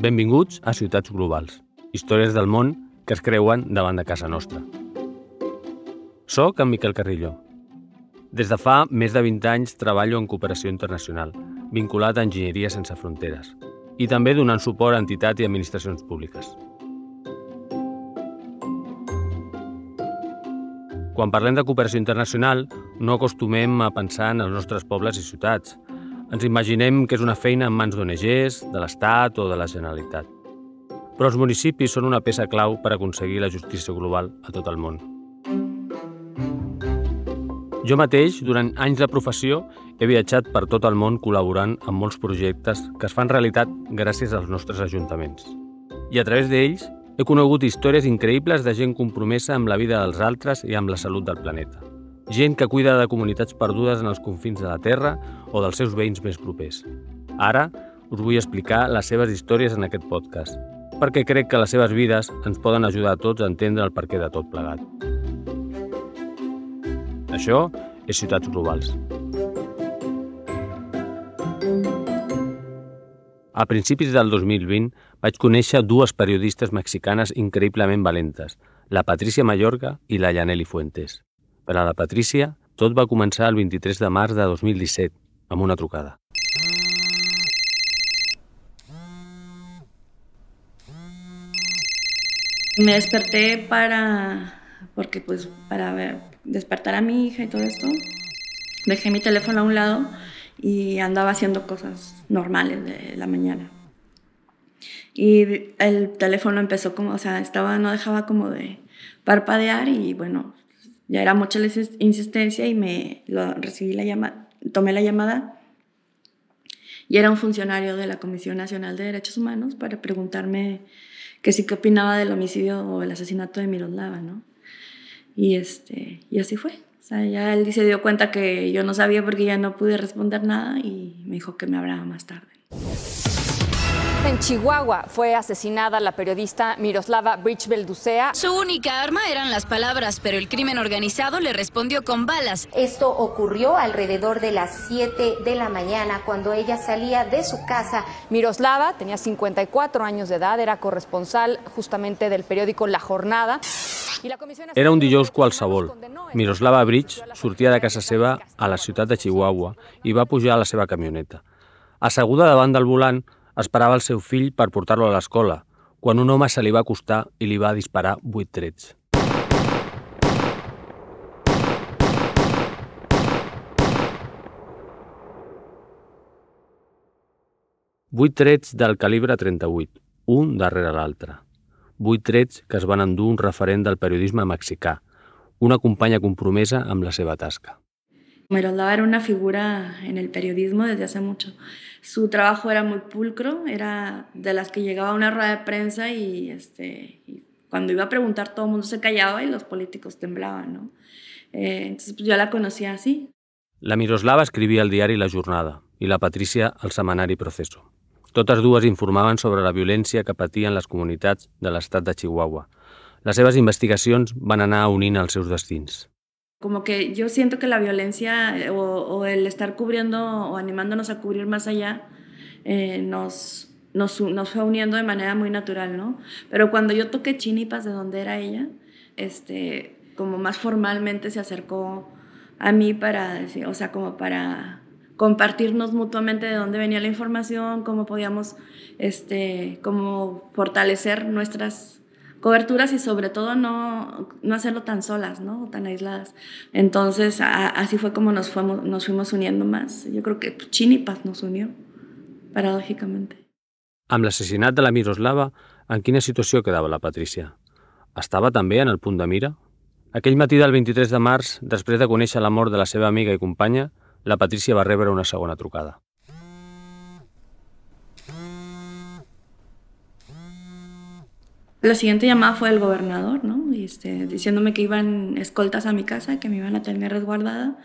Benvinguts a Ciutats Globals, històries del món que es creuen davant de casa nostra. Soc en Miquel Carrillo. Des de fa més de 20 anys treballo en cooperació internacional, vinculat a Enginyeria Sense Fronteres, i també donant suport a entitats i administracions públiques. Quan parlem de cooperació internacional, no acostumem a pensar en els nostres pobles i ciutats, ens imaginem que és una feina en mans d'ONGs, de l'Estat o de la Generalitat. Però els municipis són una peça clau per aconseguir la justícia global a tot el món. Jo mateix, durant anys de professió, he viatjat per tot el món col·laborant amb molts projectes que es fan realitat gràcies als nostres ajuntaments. I a través d'ells he conegut històries increïbles de gent compromesa amb la vida dels altres i amb la salut del planeta gent que cuida de comunitats perdudes en els confins de la Terra o dels seus veïns més propers. Ara us vull explicar les seves històries en aquest podcast, perquè crec que les seves vides ens poden ajudar a tots a entendre el perquè de tot plegat. Això és Ciutats Globals. A principis del 2020 vaig conèixer dues periodistes mexicanes increïblement valentes, la Patricia Mallorca i la Yaneli Fuentes. Per a la Patrícia, tot va començar el 23 de març de 2017, amb una trucada. Me desperté para, porque pues para despertar a mi hija y todo esto. Dejé mi teléfono a un lado y andaba haciendo cosas normales de la mañana. Y el teléfono empezó como, o sea, estaba, no dejaba como de parpadear y bueno, ya era mucha la insistencia y me lo, recibí la llamada, tomé la llamada y era un funcionario de la Comisión Nacional de Derechos Humanos para preguntarme que sí qué opinaba del homicidio o el asesinato de Miroslava, ¿no? Y, este, y así fue. O sea, ya él se dio cuenta que yo no sabía porque ya no pude responder nada y me dijo que me hablaba más tarde. En Chihuahua fue asesinada la periodista Miroslava Bridge-Belducea. Su única arma eran las palabras, pero el crimen organizado le respondió con balas. Esto ocurrió alrededor de las 7 de la mañana cuando ella salía de su casa. Miroslava tenía 54 años de edad, era corresponsal justamente del periódico La Jornada. Era un dijous qualsevol. Miroslava Bridge sortia de casa seva a la ciutat de Chihuahua i va pujar a la seva camioneta. Asseguda davant del volant, Esperava el seu fill per portar-lo a l'escola, quan un home se li va acostar i li va disparar vuit trets. Vuit trets del calibre 38, un darrere l'altre. Vuit trets que es van endur un referent del periodisme mexicà, una companya compromesa amb la seva tasca. Miroslava era una figura en el periodismo desde hace mucho. Su trabajo era muy pulcro, era de las que llegaba a una rueda de prensa y, este, y cuando iba a preguntar todo el mundo se callaba y los políticos temblaban, ¿no? Eh, entonces pues, yo la conocía así. La Miroslava escrivia al diari La Jornada i la Patrícia al setmanari Proceso. Totes dues informaven sobre la violència que patien les comunitats de l'estat de Chihuahua. Les seves investigacions van anar unint els seus destins. Como que yo siento que la violencia eh, o, el estar cubriendo o animándonos a cubrir más allá eh, nos, nos, fue uniendo de manera muy natural, ¿no? Pero cuando yo toqué Chinipas, de donde era ella, este, como más formalmente se acercó a mí para decir, o sea, como para compartirnos mutuamente de dónde venía la información, cómo podíamos, este, fortalecer nuestras coberturas y sobre todo no, no hacerlo tan solas, ¿no? tan aisladas. Entonces, a, así fue como nos fuimos, nos fuimos uniendo más. Yo creo que Chinipas nos unió, paradòjicament. Amb l'assassinat de la Miroslava, en quina situació quedava la Patrícia? Estava també en el punt de mira? Aquell matí del 23 de març, després de conèixer la mort de la seva amiga i companya, la Patrícia va rebre una segona trucada. La siguiente llamada fue del gobernador, ¿no? Este, diciéndome que iban escoltas a mi casa, que me iban a tener resguardada.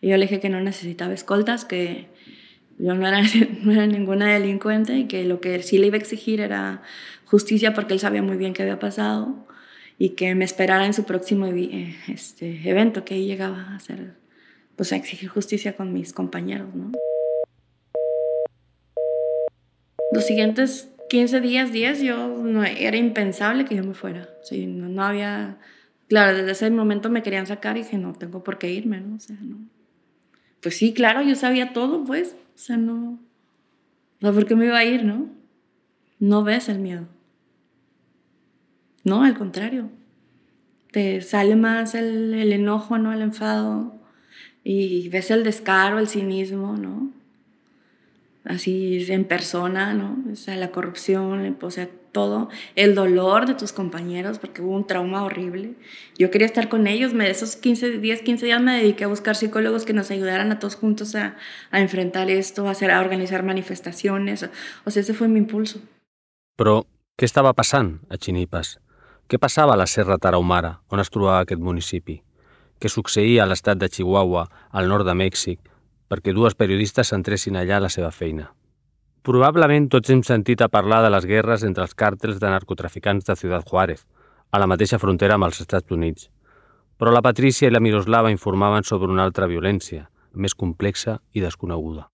Y yo le dije que no necesitaba escoltas, que yo no era, no era ninguna delincuente y que lo que sí le iba a exigir era justicia porque él sabía muy bien qué había pasado y que me esperara en su próximo eh, este, evento, que ahí llegaba a hacer, pues a exigir justicia con mis compañeros, ¿no? Los siguientes 15 días, 10, yo no, era impensable que yo me fuera. Sí, no, había... Claro, desde ese momento me querían sacar y dije, no tengo por qué irme, ¿no? O sea, no. Pues sí, claro, yo sabía todo, pues. O sea, no... No, ¿por qué me iba a ir, no? No ves el miedo. No, al contrario. Te sale más el, el enojo, ¿no? El enfado. Y ves el descaro, el cinismo, ¿no? Así en persona, ¿no? O sea, la corrupción, o sea, todo, el dolor de tus compañeros, porque hubo un trauma horrible. Yo quería estar con ellos, me, esos 15 días, 15 días me dediqué a buscar psicólogos que nos ayudaran a todos juntos a, a enfrentar esto, a, hacer, a organizar manifestaciones. O sea, ese fue mi impulso. Però què estava passant a Chinipas? Què passava a la Serra Tarahumara, on es trobava aquest municipi? Què succeïa a l'estat de Chihuahua, al nord de Mèxic, perquè dues periodistes s'entressin allà a la seva feina. Probablement tots hem sentit a parlar de les guerres entre els càrtels de narcotraficants de Ciudad Juárez, a la mateixa frontera amb els Estats Units. Però la Patrícia i la Miroslava informaven sobre una altra violència, més complexa i desconeguda.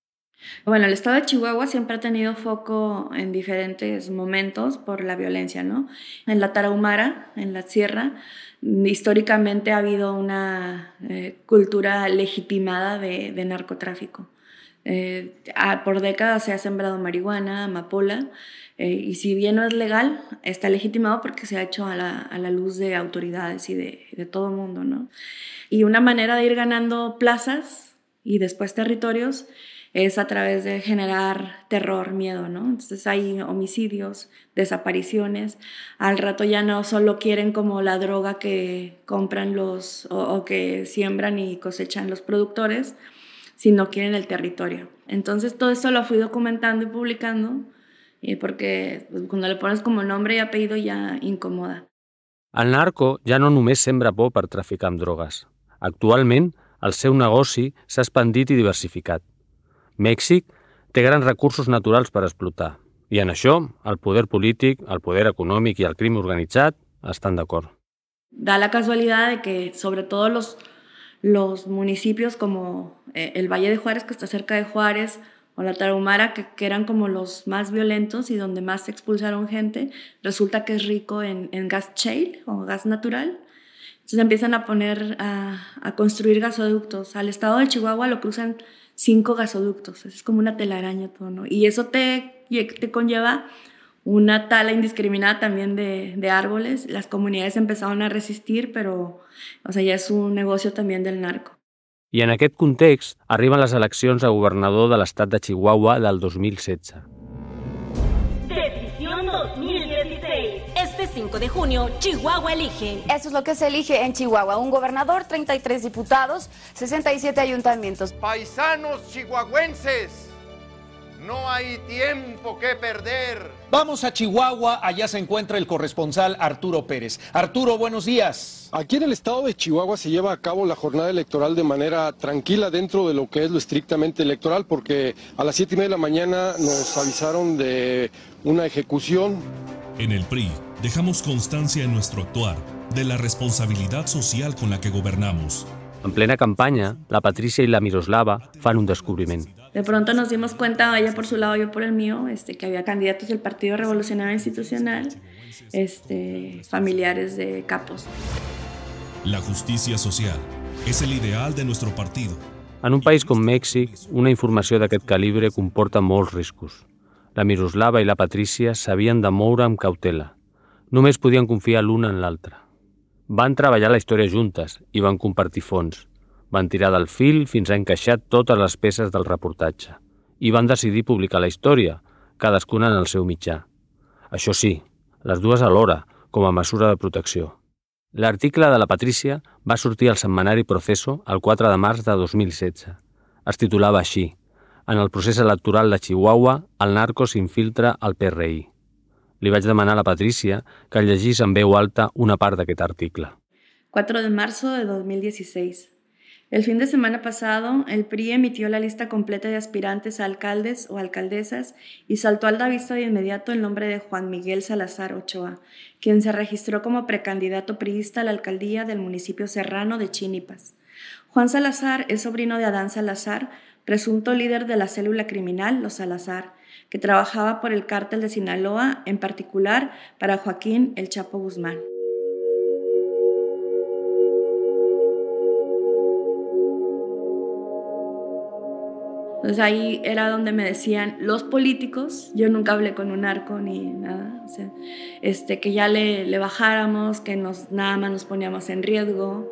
Bueno, el estado de Chihuahua siempre ha tenido foco en diferentes momentos por la violencia, ¿no? En la Tarahumara, en la sierra, históricamente ha habido una eh, cultura legitimada de, de narcotráfico. Eh, por décadas se ha sembrado marihuana, amapola, eh, y si bien no es legal, está legitimado porque se ha hecho a la, a la luz de autoridades y de, de todo el mundo, ¿no? Y una manera de ir ganando plazas y después territorios es a través de generar terror, miedo, ¿no? Entonces hay homicidios, desapariciones, al rato ya no solo quieren como la droga que compran los o, que siembran y cosechan los productores, sino quieren el territorio. Entonces todo esto lo fui documentando y publicando, y porque pues, cuando le pones como nombre y apellido ya incomoda. El narco ja no només sembra por per traficar amb drogues. Actualment, el seu negoci s'ha expandit i diversificat. Mèxic té grans recursos naturals per explotar, i en això el poder polític, el poder econòmic i el crim organitzat estan d'acord. Da la casualidad de que sobre todo los, los municipios como eh, el Valle de Juárez, que está cerca de Juárez, o la Tarahumara, que, que, eran como los más violentos y donde más se expulsaron gente, resulta que es rico en, en gas shale o gas natural. Entonces empiezan a poner, a, a construir gasoductos. Al estado de Chihuahua lo cruzan cinco gasoductos. Es como una telaraña todo, ¿no? Y eso te, te conlleva una tala indiscriminada también de, de, árboles. Las comunidades empezaron a resistir, pero o sea, ya és un negoci també del narco. I en aquest context arriben les eleccions a governador de l'estat de Chihuahua del 2016. 5 de junio, Chihuahua elige. Eso es lo que se elige en Chihuahua. Un gobernador, 33 diputados, 67 ayuntamientos. Paisanos chihuahuenses, no hay tiempo que perder. Vamos a Chihuahua, allá se encuentra el corresponsal Arturo Pérez. Arturo, buenos días. Aquí en el estado de Chihuahua se lleva a cabo la jornada electoral de manera tranquila dentro de lo que es lo estrictamente electoral, porque a las 7 y media de la mañana nos avisaron de una ejecución. En el PRI dejamos constancia en nuestro actuar de la responsabilidad social con la que gobernamos. En plena campaña, la Patricia y la Miroslava fan un descubriment. De pronto nos dimos cuenta, ella por su lado, yo por el mío, este, que había candidatos del Partido Revolucionario Institucional, este, familiares de capos. La justicia social és el ideal de nuestro partido. En un país com Mèxic, una informació d'aquest calibre comporta molts riscos. La Miroslava i la Patrícia s'havien de moure amb cautela, Només podien confiar l'una en l'altra. Van treballar la història juntes i van compartir fons. Van tirar del fil fins a encaixar totes les peces del reportatge. I van decidir publicar la història, cadascuna en el seu mitjà. Això sí, les dues alhora, com a mesura de protecció. L'article de la Patrícia va sortir al setmanari Proceso el 4 de març de 2016. Es titulava així En el procés electoral de Chihuahua, el narco s'infiltra al PRI. Li vaig demanar la Patricia que llegís alta una part d'aquest article. 4 de marzo de 2016. El fin de semana pasado, el PRI emitió la lista completa de aspirantes a alcaldes o alcaldesas y saltó a la vista de inmediato el nombre de Juan Miguel Salazar Ochoa, quien se registró como precandidato priista a la alcaldía del municipio serrano de Chinipas. Juan Salazar es sobrino de Adán Salazar, presunto líder de la célula criminal Los Salazar, que trabajaba por el cártel de Sinaloa, en particular para Joaquín El Chapo Guzmán. Entonces ahí era donde me decían los políticos, yo nunca hablé con un arco ni nada, este, que ya le, le, bajáramos, que nos, nada más nos poníamos en riesgo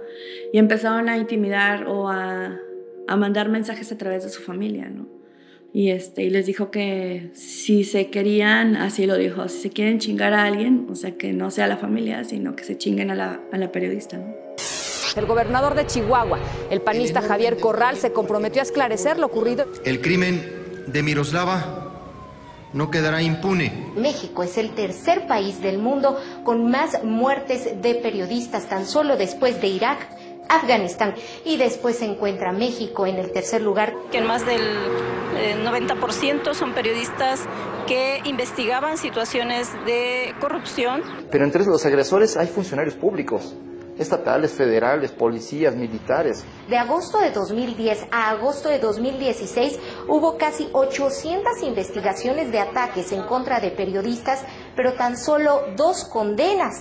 y empezaron a intimidar o a, a mandar mensajes a través de su familia, ¿no? Y, este, y les dijo que si se querían, así lo dijo, si se quieren chingar a alguien, o sea, que no sea la familia, sino que se chinguen a la, a la periodista, ¿no? El gobernador de Chihuahua, el panista Javier Corral, se comprometió a esclarecer lo ocurrido. El crimen de Miroslava no quedará impune. México es el tercer país del mundo con más muertes de periodistas, tan solo después de Irak. Afganistán y después se encuentra México en el tercer lugar. Que en más del 90% son periodistas que investigaban situaciones de corrupción. Pero entre los agresores hay funcionarios públicos estatales, federales, policías, militares. De agosto de 2010 a agosto de 2016 hubo casi 800 investigaciones de ataques en contra de periodistas, pero tan solo dos condenas.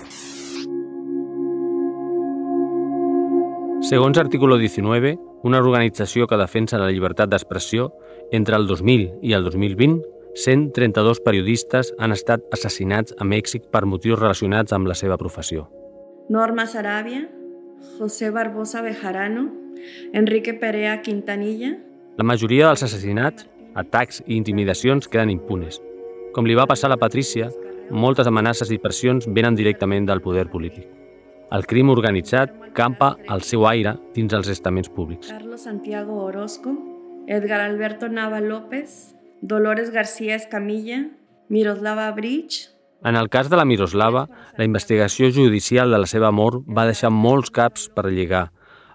Segons artículo 19, una organització que defensa la llibertat d'expressió, entre el 2000 i el 2020, 132 periodistes han estat assassinats a Mèxic per motius relacionats amb la seva professió. Norma Sarabia, José Barbosa Bejarano, Enrique Perea Quintanilla... La majoria dels assassinats, atacs i intimidacions queden impunes. Com li va passar a la Patrícia, moltes amenaces i pressions venen directament del poder polític. El crim organitzat campa al seu aire dins els estaments públics. Carlos Santiago Orozco, Edgar Alberto Nava López, Dolores García Escamilla, Miroslava Bridge, en el cas de la Miroslava, la investigació judicial de la seva mort va deixar molts caps per lligar.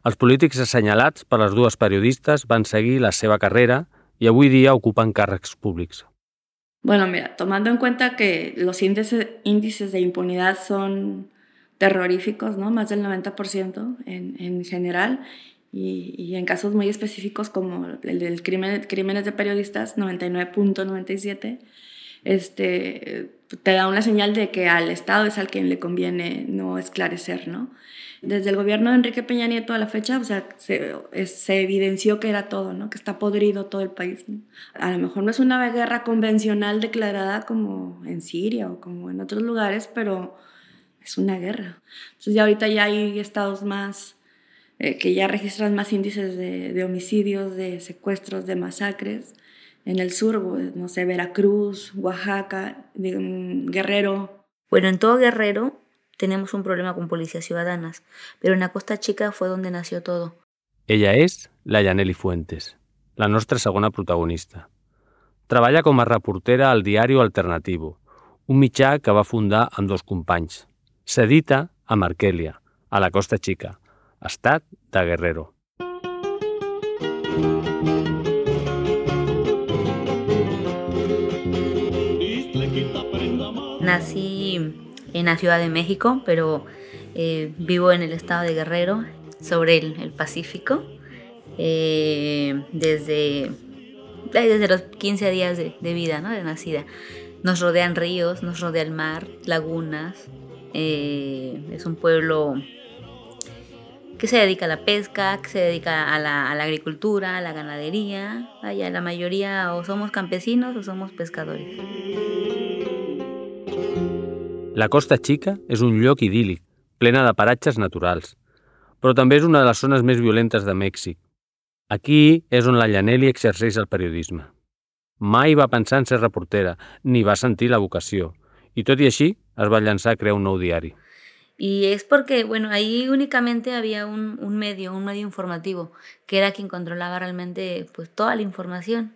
Els polítics assenyalats per les dues periodistes van seguir la seva carrera i avui dia ocupen càrrecs públics. Bueno, mira, tomando en cuenta que los índices, índices de impunidad son terroríficos, ¿no? Más del 90% en, en general, y, y, en casos muy específicos como el del crimen, crímenes de periodistas, 99.97, este, te da una señal de que al Estado es al quien le conviene no esclarecer, ¿no? Desde el gobierno de Enrique Peña Nieto a la fecha, o sea, se, se evidenció que era todo, ¿no? Que está podrido todo el país. A lo mejor no es una guerra convencional declarada como en Siria o como en otros lugares, pero es una guerra. Entonces ya ahorita ya hay estados más eh, que ya registran más índices de, de homicidios, de secuestros, de masacres en el sur, no sé, Veracruz, Oaxaca, Guerrero. Bueno, en todo Guerrero tenemos un problema con policías ciudadanas, pero en la Costa Chica fue donde nació todo. Ella és la Yaneli Fuentes, la nostra segona protagonista. Treballa com a reportera al Diario Alternativo, un mitjà que va fundar amb dos companys. S'edita a Marquelia, a la Costa Chica, estat de Guerrero. Nací en la Ciudad de México, pero eh, vivo en el estado de Guerrero, sobre el, el Pacífico, eh, desde, desde los 15 días de, de, vida, ¿no? de nacida. Nos rodean ríos, nos rodea el mar, lagunas. Eh, es un pueblo que se dedica a la pesca, que se dedica a la, a la agricultura, a la ganadería. Vaya, la mayoría o somos campesinos o somos pescadores. La Costa Chica és un lloc idíl·lic, plena de paratges naturals, però també és una de les zones més violentes de Mèxic. Aquí és on la Llanelli exerceix el periodisme. Mai va pensar en ser reportera, ni va sentir la vocació, i tot i així es va llançar un nou diari. Y es porque, bueno, ahí únicamente había un, un medio, un medio informativo, que era quien controlaba realmente pues toda la información.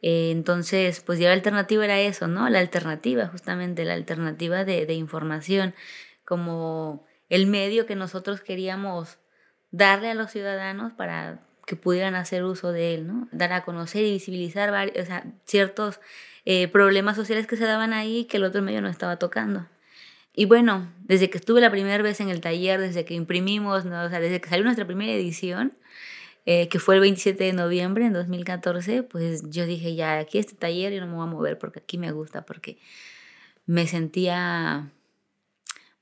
Eh, entonces, pues ya la alternativa era eso, ¿no? La alternativa, justamente, la alternativa de, de, información, como el medio que nosotros queríamos darle a los ciudadanos para que pudieran hacer uso de él, ¿no? Dar a conocer y visibilizar varios, ciertos eh, problemas sociales que se daban ahí que el otro medio no estaba tocando. Y bueno, desde que estuve la primera vez en el taller, desde que imprimimos, ¿no? o sea, desde que salió nuestra primera edición, eh, que fue el 27 de noviembre en 2014, pues yo dije, ya, aquí este taller yo no me voy a mover porque aquí me gusta, porque me sentía,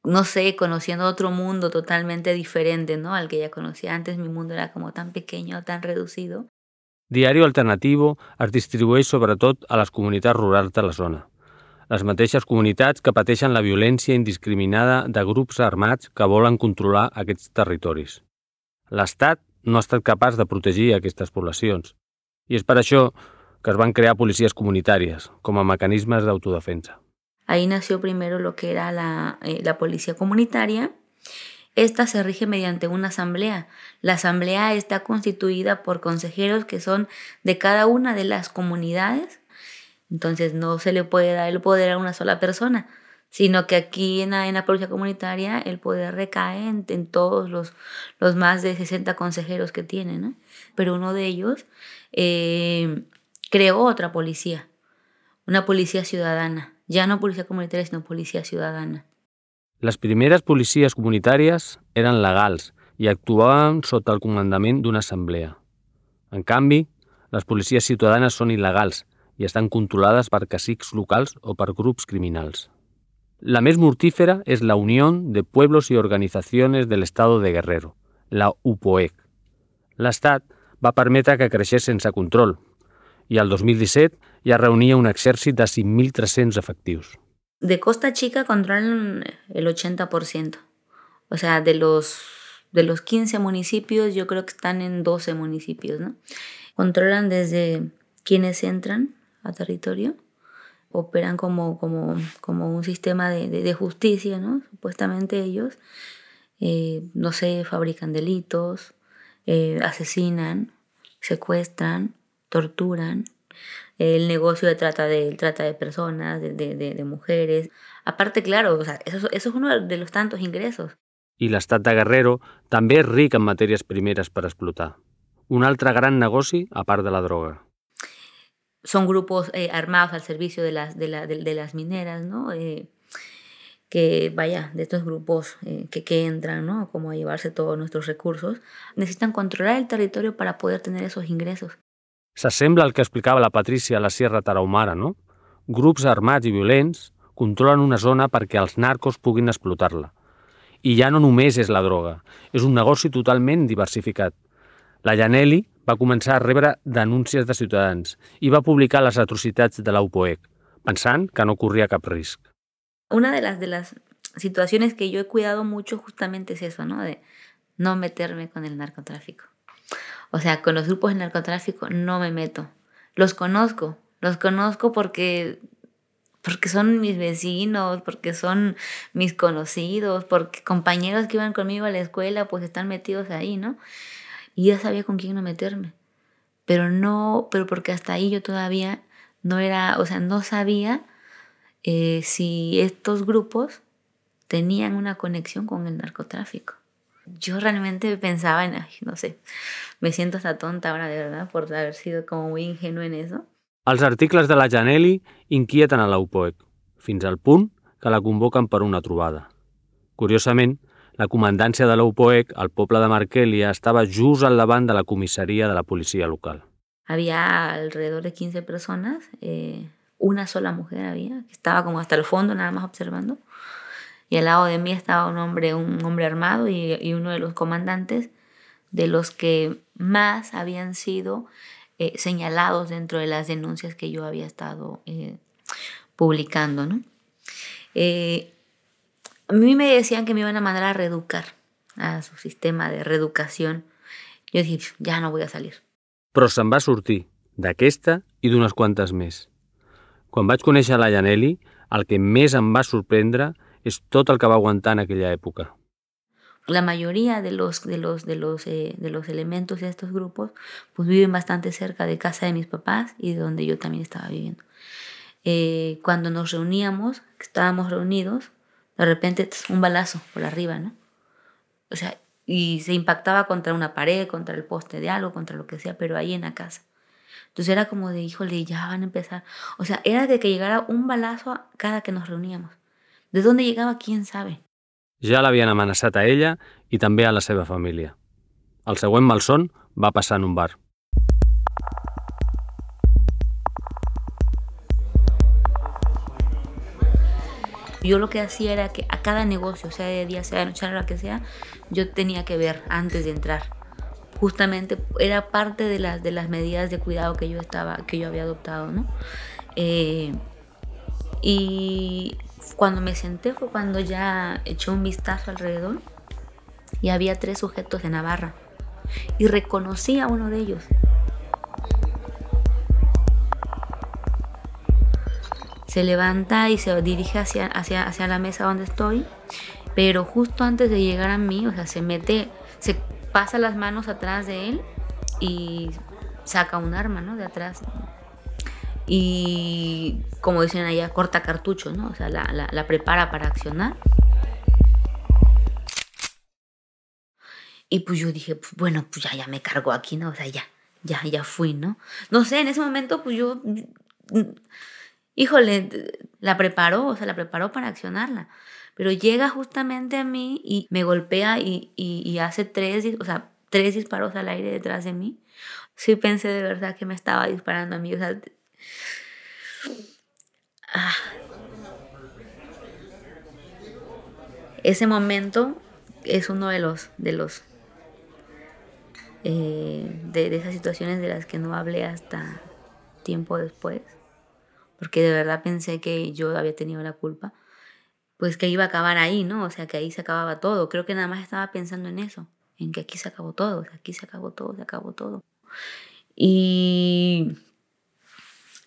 no sé, conociendo otro mundo totalmente diferente, ¿no? Al que ya conocía antes, mi mundo era como tan pequeño, tan reducido. Diari Alternatiu es distribueix sobretot a les comunitats rurals de la zona. Les mateixes comunitats que pateixen la violència indiscriminada de grups armats que volen controlar aquests territoris. L'Estat no ha estat capaç de protegir aquestes poblacions i és per això que es van crear policies comunitàries com a mecanismes d'autodefensa. Ahí nació primero lo que era la, eh, la policía comunitaria Esta se rige mediante una asamblea. La asamblea está constituida por consejeros que son de cada una de las comunidades. Entonces no se le puede dar el poder a una sola persona, sino que aquí en la, policía comunitaria el poder recae en, en todos los, los, más de 60 consejeros que tienen. ¿no? Pero uno de ellos eh, creó otra policía, una policía ciudadana. Ya no policía comunitaria, sino policía ciudadana. Les primeres policies comunitàries eren legals i actuaven sota el comandament d'una assemblea. En canvi, les policies ciutadanes són il·legals i estan controlades per cacics locals o per grups criminals. La més mortífera és la Unió de Pueblos i Organizaciones del Estado de Guerrero, la UPOEC. L'Estat va permetre que creixés sense control i el 2017 ja reunia un exèrcit de 5.300 efectius. De Costa Chica controlan el 80%. O sea, de los, de los 15 municipios, yo creo que están en 12 municipios, ¿no? Controlan desde quienes entran a territorio, operan como, como, como un sistema de, de, justicia, ¿no? Supuestamente ellos, eh, no sé, fabrican delitos, eh, asesinan, secuestran, torturan, el negocio de trata de, trata de personas, de, de, de mujeres. Aparte, claro, o sea, eso, eso es uno de los tantos ingresos. I l'estat de Guerrero també és ric en matèries primeres per explotar. Un altre gran negoci a part de la droga. Son grupos eh, armados al servicio de las, de, la, de, de las mineras, ¿no? Eh, que vaya, de estos grupos eh, que, que entran, ¿no? Como a llevarse todos nuestros recursos, necesitan controlar el territorio para poder tener esos ingresos. S'assembla al que explicava la Patrícia a la Sierra Tarahumara, no? Grups armats i violents controlen una zona perquè els narcos puguin explotar-la. I ja no només és la droga, és un negoci totalment diversificat. La Janelli va començar a rebre denúncies de ciutadans i va publicar les atrocitats de la UPOEC, pensant que no corria cap risc. Una de las, de las situaciones que yo he cuidado mucho justamente es eso, ¿no? De no meterme con el narcotráfico. O sea, con los grupos de narcotráfico no me meto. Los conozco, los conozco porque porque son mis vecinos, porque son mis conocidos, porque compañeros que iban conmigo a la escuela pues están metidos ahí, ¿no? Y ya sabía con quién no meterme. Pero no, pero porque hasta ahí yo todavía no era, o sea, no sabía eh, si estos grupos tenían una conexión con el narcotráfico. Yo realmente pensaba en, ay, no sé, me siento hasta tonta ahora de verdad por haber sido como muy ingenua en eso. Els articles de la Janelli inquieten a la UPOEC, fins al punt que la convoquen per una trobada. Curiosament, la comandància de la UPOEC al poble de Marquelia estava just al davant de la comissaria de la policia local. Había alrededor de 15 personas, eh, una sola mujer había, que estaba como hasta el fondo nada más observando, y al lado de mí estaba un hombre, un hombre armado y, uno de los comandantes de los que más habían sido eh, señalados dentro de las denuncias que yo había estado eh, publicando. ¿no? Eh, a mí me decían que me iban a mandar a reeducar a su sistema de reeducación. Jo dije, ja no voy a salir. Però se'n va sortir, d'aquesta i d'unes quantes més. Quan vaig conèixer la Janelli, el que més em va sorprendre és tot el que va aguantar en aquella època. La mayoría de los, de los, de los, eh, de los elementos de estos grupos pues viven bastante cerca de casa de mis papás y de donde yo también estaba viviendo. Eh, cuando nos reuníamos, estábamos reunidos, de repente un balazo por arriba, ¿no? O sea, y se impactaba contra una pared, contra el poste de algo, contra lo que sea, pero ahí en la casa. Entonces era como de, híjole, ya van a empezar. O sea, era de que llegara un balazo cada que nos reuníamos. ¿De dónde llegaba? ¿Quién sabe? Ja l'havien amenaçat a ella i també a la seva família. El següent malson va passar en un bar. Yo lo que hacía era que a cada negocio, sea de día, sea de noche, lo que sea, yo tenía que ver antes de entrar. Justamente era parte de las, de las medidas de cuidado que yo, estaba, que yo había adoptado, ¿no? Eh, y cuando me senté fue cuando ya eché un vistazo alrededor y había tres sujetos de Navarra. Y reconocí a uno de ellos. se levanta y se dirige hacia, hacia, hacia la mesa donde estoy, pero justo antes de llegar a mí, o sea, se mete, se pasa las manos atrás de él y saca un arma, ¿no? De atrás. Y como dicen allá, corta cartucho, ¿no? O sea, la, la, prepara para accionar. Y pues yo dije, pues, bueno, pues ya, ya me cargo aquí, ¿no? O sea, ya, ya, ya fui, ¿no? No sé, en ese momento, pues yo híjole, la preparó, o sea, la preparó para accionarla. Pero llega justamente a mí y me golpea y, hace tres, o sea, tres disparos al aire detrás de mí. Sí pensé de verdad que me estaba disparando a mí. O sea, ah. Ese momento es uno de los, de los, eh, de esas situaciones de las que no hablé hasta tiempo después porque de verdad pensé que yo había tenido la culpa, pues que iba a acabar ahí, ¿no? O sea, que ahí se acababa todo. Creo que nada más estaba pensando en eso, en que aquí se acabó todo, aquí se acabó todo, se acabó todo. Y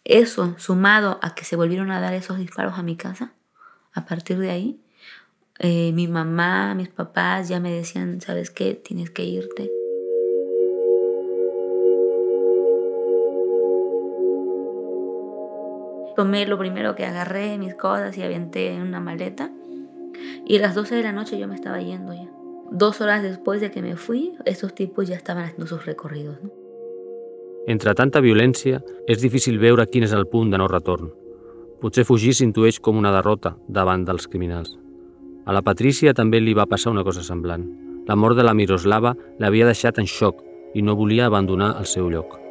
eso, sumado a que se volvieron a dar esos disparos a mi casa, a partir de ahí, eh, mi mamá, mis papás ya me decían, ¿sabes qué? Tienes que irte. Tomé lo primero que agarré, mis cosas y aventé en una maleta. Y a las 12 de la noche yo me estaba yendo ya. Dos horas después de que me fui, esos tipos ja estaven haciendo sus recorridos. Entre tanta violència, és difícil veure quin és el punt de no retorn. Potser fugir s'intueix com una derrota davant dels criminals. A la Patrícia també li va passar una cosa semblant. La mort de la Miroslava l'havia deixat en xoc i no volia abandonar el seu lloc.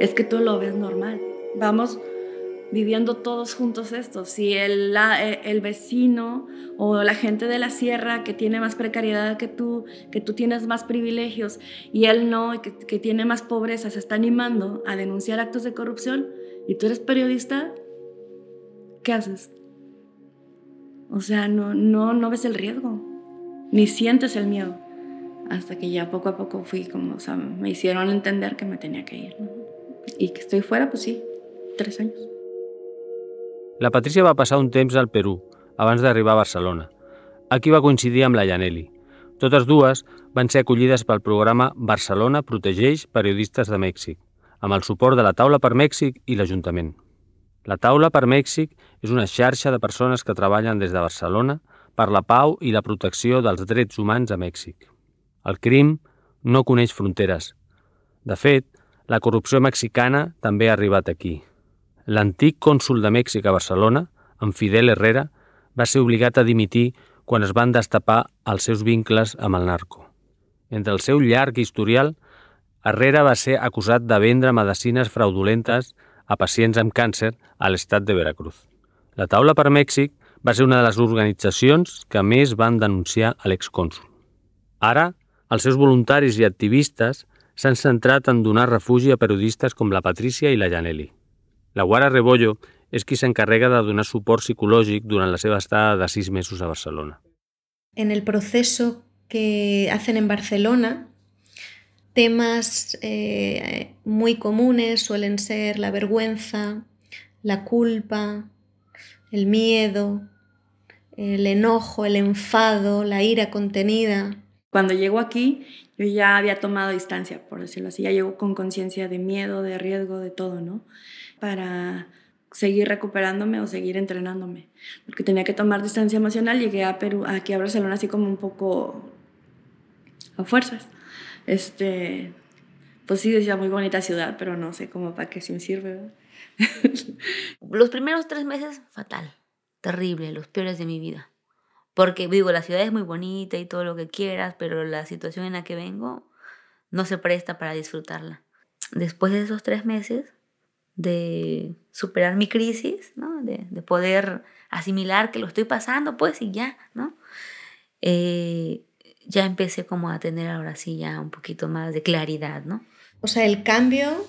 es que tú lo ves normal. Vamos viviendo todos juntos esto. Si el, eh, el vecino o la gente de la sierra que tiene más precariedad que tú, que tú tienes más privilegios y él no, que, que tiene más pobreza, se está animando a denunciar actos de corrupción y tú eres periodista, ¿qué haces? O sea, no, no, no ves el riesgo, ni sientes el miedo. Hasta que ya poco a poco fui como, o sea, me hicieron entender que me tenía que ir. I que estoy fuera, pues sí, tres anys. La Patricia va passar un temps al Perú, abans d'arribar a Barcelona. Aquí va coincidir amb la Yaneli. Totes dues van ser acollides pel programa Barcelona protegeix periodistes de Mèxic, amb el suport de la Taula per Mèxic i l'Ajuntament. La Taula per Mèxic és una xarxa de persones que treballen des de Barcelona per la pau i la protecció dels drets humans a Mèxic. El crim no coneix fronteres. De fet, la corrupció mexicana també ha arribat aquí. L'antic cònsul de Mèxic a Barcelona, en Fidel Herrera, va ser obligat a dimitir quan es van destapar els seus vincles amb el narco. Entre el seu llarg historial, Herrera va ser acusat de vendre medicines fraudulentes a pacients amb càncer a l'estat de Veracruz. La Taula per Mèxic va ser una de les organitzacions que més van denunciar a l'excònsul. Ara, els seus voluntaris i activistes s'han centrat en donar refugi a periodistes com la Patricia i la Janelli. La Guara Rebollo és qui s'encarrega de donar suport psicològic durant la seva estada de sis mesos a Barcelona. En el proceso que hacen en Barcelona, temas eh, muy comunes suelen ser la vergüenza, la culpa, el miedo, el enojo, el enfado, la ira contenida. Cuando llego aquí, yo ya había tomado distancia, por decirlo así, ya llego con conciencia de miedo, de riesgo, de todo, ¿no? Para seguir recuperándome o seguir entrenándome, porque tenía que tomar distancia emocional, llegué a Perú, aquí a Barcelona así como un poco a fuerzas. Este, pues sí decía muy bonita ciudad, pero no sé cómo para qué sí me sirve. Los primeros tres meses, fatal, terrible, los peores de mi vida Porque digo, la ciudad es muy bonita y todo lo que quieras, pero la situación en la que vengo no se presta para disfrutarla. Después de esos tres meses de superar mi crisis, ¿no? de, de poder asimilar que lo estoy pasando, pues y ya, ¿no? Eh, ya empecé como a tener ahora sí ya un poquito más de claridad, ¿no? O sea, el cambio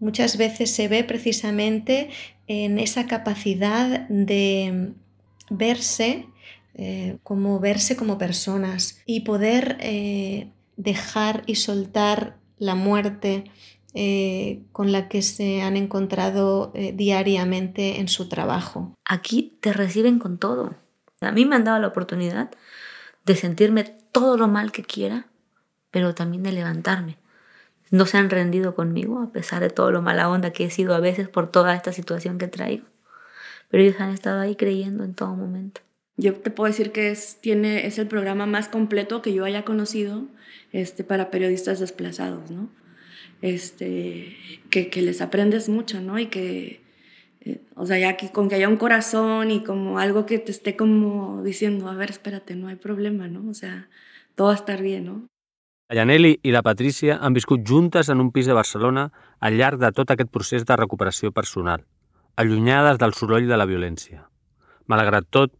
muchas veces se ve precisamente en esa capacidad de verse eh, como verse como personas y poder eh, dejar y soltar la muerte eh, con la que se han encontrado diariamente en su trabajo. Aquí te reciben con todo. A mí me han dado la oportunidad de sentirme todo lo mal que quiera, pero también de levantarme. No se han rendido conmigo a pesar de todo lo mala onda que he sido a veces por toda esta situación que traigo. Pero ellos han estado ahí creyendo en todo momento. Yo te puedo decir que es, tiene, es el programa más completo que yo haya conocido este, para periodistas desplazados, ¿no? Este, que, que les aprendes mucho, ¿no? Y que, eh, o sea, ya que, con que haya un corazón y como algo que te esté como diciendo, a ver, espérate, no hay problema, ¿no? O sea, todo va a estar bien, ¿no? La Janelli i la Patrícia han viscut juntes en un pis de Barcelona al llarg de tot aquest procés de recuperació personal, allunyades del soroll de la violència. Malgrat tot,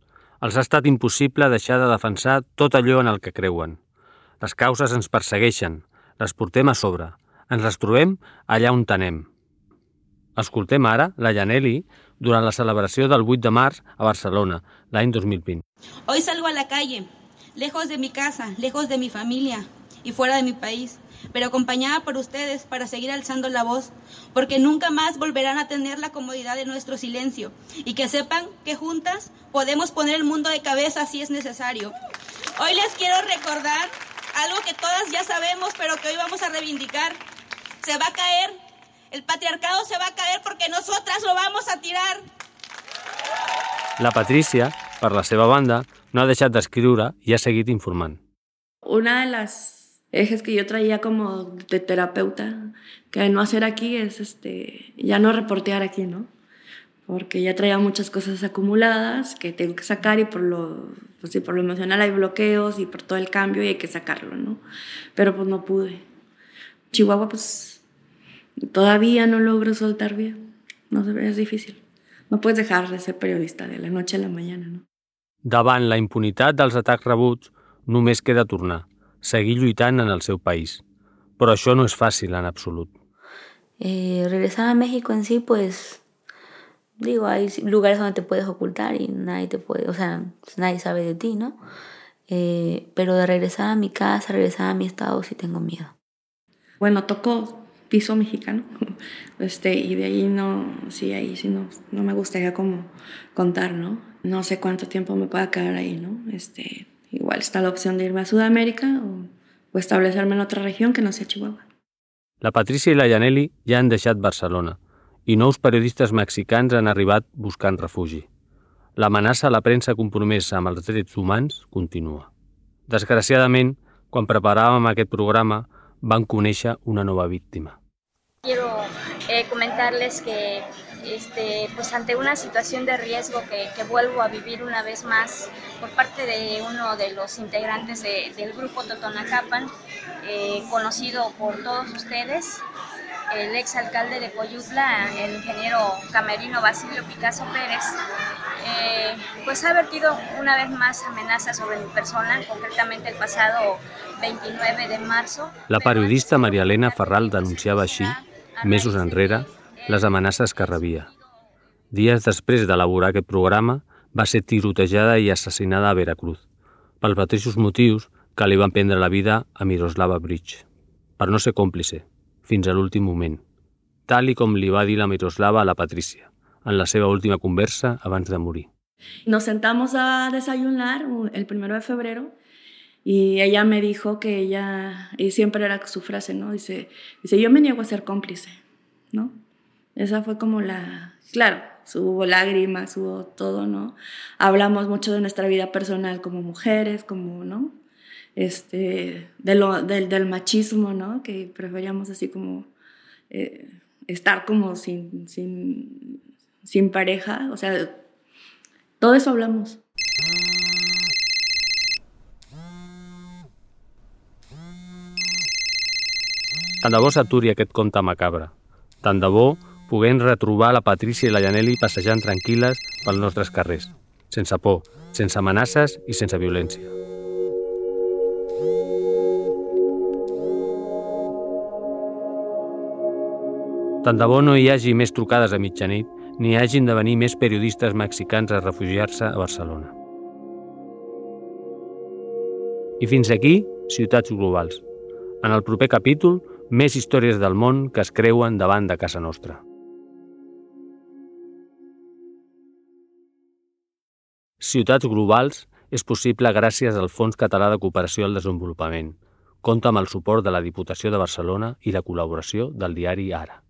els ha estat impossible deixar de defensar tot allò en el que creuen. Les causes ens persegueixen, les portem a sobre, ens les trobem allà on tenem. Escoltem ara la Janelli durant la celebració del 8 de març a Barcelona, l'any 2020. Hoy salgo a la calle, lejos de mi casa, lejos de mi familia y fuera de mi país, pero acompañada por ustedes para seguir alzando la voz, porque nunca más volverán a tener la comodidad de nuestro silencio y que sepan que juntas podemos poner el mundo de cabeza si es necesario. Hoy les quiero recordar algo que todas ya sabemos, pero que hoy vamos a reivindicar. Se va a caer, el patriarcado se va a caer porque nosotras lo vamos a tirar. La Patrícia, per la seva banda, no ha deixat d'escriure i ha seguit informant. Una de las ejes que yo traía como de terapeuta que no hacer aquí es este, ya no reportear aquí, ¿no? Porque ya traía muchas cosas acumuladas que tengo que sacar y por lo, pues sí, por lo emocional hay bloqueos y por todo el cambio y hay que sacarlo, ¿no? Pero pues no pude. Chihuahua, pues todavía no logro soltar bien. No sé, es difícil. No puedes dejar de ser periodista de la noche a la mañana, ¿no? Davant la impunitat dels atacs rebuts, només queda tornar, seguir lluitant en el seu país. Però això no és fàcil en absolut. Eh, regresar a México en sí, pues, digo, hay lugares donde te puedes ocultar y nadie te puede, o sea, nadie sabe de ti, ¿no? Eh, pero de regresar a mi casa, regresar a mi estado, sí tengo miedo. Bueno, tocó piso mexicano, este, y de ahí no, sí, ahí sí no, no me gustaría como contar, ¿no? No sé cuánto tiempo me pueda quedar ahí, ¿no? Este, igual está la opción de irme a Sudamérica o, o establecerme en otra región que no sea Chihuahua. La Patrícia i la Janelli ja han deixat Barcelona i nous periodistes mexicans han arribat buscant refugi. L'amenaça a la premsa compromesa amb els drets humans continua. Desgraciadament, quan preparàvem aquest programa, van conèixer una nova víctima. Quiero eh, comentarles que este, pues ante una situación de riesgo que, que, vuelvo a vivir una vez más por parte de uno de los integrantes de, del grupo Totonacapan, eh, conocido por todos ustedes, el ex alcalde de Coyutla, el ingeniero camerino Basilio Picasso Pérez, eh, pues ha vertido una vez más amenazas sobre mi persona, concretamente el pasado 29 de marzo. La periodista Maria Elena Ferral denunciava així, mesos enrere, les amenaces que rebia. Dies després d'elaborar aquest programa, va ser tirotejada i assassinada a Veracruz, pels mateixos motius que li van prendre la vida a Miroslava Bridge, per no ser còmplice, fins a l'últim moment, tal i com li va dir la Miroslava a la Patrícia, en la seva última conversa abans de morir. Nos sentamos a desayunar el primero de febrero y ella me dijo que ella, y siempre era su frase, ¿no? Dice, dice yo me niego a ser cómplice, ¿no? Esa fue como la, claro, hubo lágrimas, hubo todo, ¿no? Hablamos mucho de nuestra vida personal como mujeres, como, ¿no? Este, de lo, del, del machismo, ¿no? Que preferíamos así como eh, estar como sin, sin, sin pareja, o sea, todo eso hablamos. Tant de bo s'aturi aquest conte macabre. Tant de bo puguem retrobar la Patrícia i la Janelli passejant tranquil·les pels nostres carrers, sense por, sense amenaces i sense violència. Tant de bo no hi hagi més trucades a mitjanit ni hagin de venir més periodistes mexicans a refugiar-se a Barcelona. I fins aquí, Ciutats Globals. En el proper capítol, més històries del món que es creuen davant de casa nostra. Ciutats Globals és possible gràcies al Fons Català de Cooperació al Desenvolupament. Compta amb el suport de la Diputació de Barcelona i la col·laboració del diari Ara.